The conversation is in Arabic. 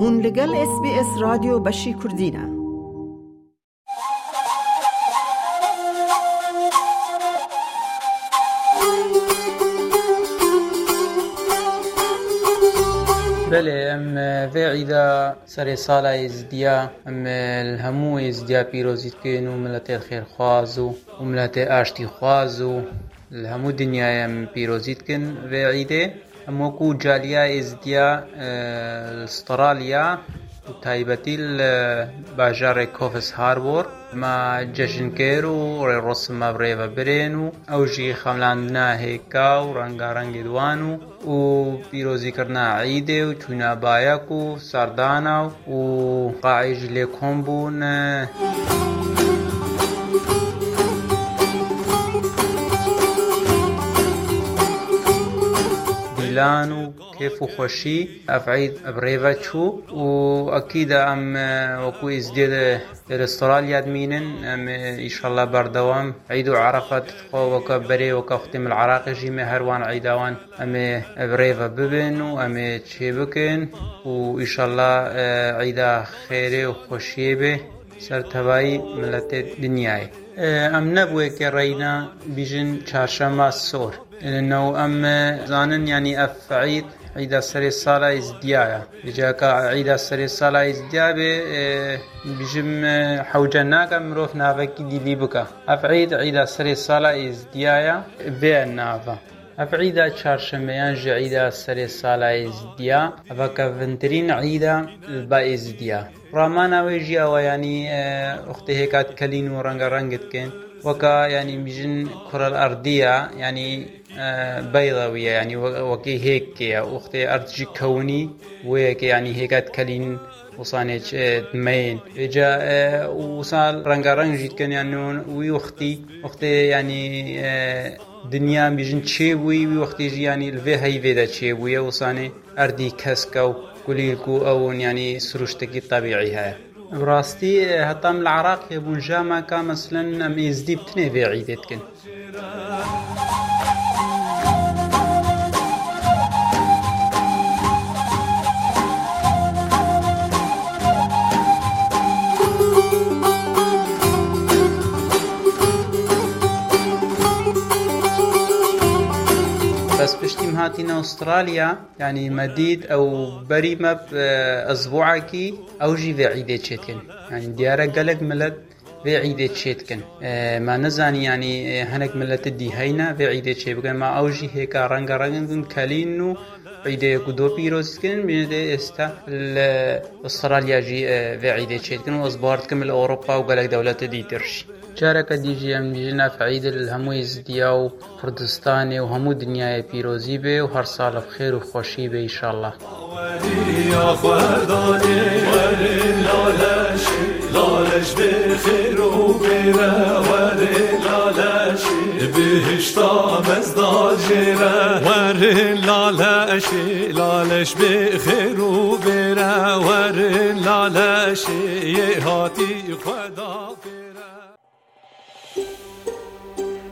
هون لگل اس بی اس رادیو بشی کردینه. بله ام في عيدا سري صالة يزديا ام الهمو يزديا بيروزيت كينو ملتي الخير خوازو وملتي اشتي خوازو الهمو دنيا ام بيروزيت كن ئەم وەکو جالیا ئێزدیا ئسترالیا و تایبەتی لە باژارێک کۆفس هاروەر ما جەژنکێر و ڕێڕۆسممە بڕێوە برێن و ئەوژی خەملان ناهێکا و ڕەنگارەنگی دوان و و پیرۆزیکردنا عیدێ و چونابایەک و ساردانە و قاعژ لێ کۆم بوون. دیلان و کێف و خۆشی ئەفعید ئەبڕێڤە چوو و ئەکیدا ئەم وەکو ئیزدێ ئێسترالیا مینن ئەم ئیشەڵە بەردەوام عید و عرفەت خۆوەکە بەرێ وەکە ختیم العراقیژی مێ هەروان عیداوان ئەمێ ئەبرێڤە ببن و ئەمێ چێ بکەن و ئیشەڵە عیدا خێرێ و خۆشیێ بێ سەرتەبایی ملەتێ دنیای. ئەم نەبووەکە ڕێینا بیژن چارشەمە سۆر لەنەوە ئەم زانن ینی ئەف عید عیدا سەرێ ساڵای زدیایە بجاکە عیدا سەرێ ساڵای زدیا بێ بژم حوجە ناکە مرۆڤ ناوەکی دیلی بکە ئەف عید عیدا سەرێ ساڵای زدیایە بێ ناوە ئەفعیدا چارشەمەیان ژە عیدا سەرێ ساڵای زدیا ئەڤەکە ڤنترین عیدا با ئێزدیا ڕاماناوەی ژیاوەیانی ئوختی هێکات کەلین و ڕەنگە ڕەنگت کەن وەکە ینی بژن کوڕل ئەردیە ینی بەیڵەویە ینی وەکی هێکەیە وختێ ئەرجی کەونی وەیەکە ینی هێکات کەلین وسانێک دمەین ئێجا وسال ڕەنگەڕەنگژیت کەنیان وی وختی وختێ ینی دنیا بیژن چێ بووی؟ وی وەختی ژیانی لێ هەیڤێدا چێ بووە وسانێ ئەردی کەسکە و گولیر و ئەوون ینی سروشتێکی تەبیعی هەیە. ڕاستی هەتام لە عراق هێبوون ژامە کا مەسلەن ئەم ئێزدی بتنێ بێ عیدێتکن بەس پشتیم هاتینە ئوسترالیا ینی مەدید ئەو بەریمە ئەزبوعکی ئەوژی vê عیدێ چێتکن ینی دیارە گەلک ملت vê عیدێ چێتکن ما نەزانی ینی هەنێک ملەتە دی هەینە vê عیدێ چێ بگەن ما ئەوژی هێکا ڕەنگە ڕەنگن کەلین و عیدەیەک و دۆ پیرۆزیکردن بێدێ ئێستا لە ئوسترالیاژی vê عیدێ چێتکن و ئەزباردکەم لە ئەوروپا جارێکە دیژی ئەم دیژنە فعیدە هەمووی زدیا و کوردستانی و هەموو دنیای پیرۆزی بێ و هەر ساڵە خێر و خۆشی بێ ئیشاءله لالش بخیر و بیره وره لالش بهشتا وره لالش لالش بخیر و بیره وره لالش خدا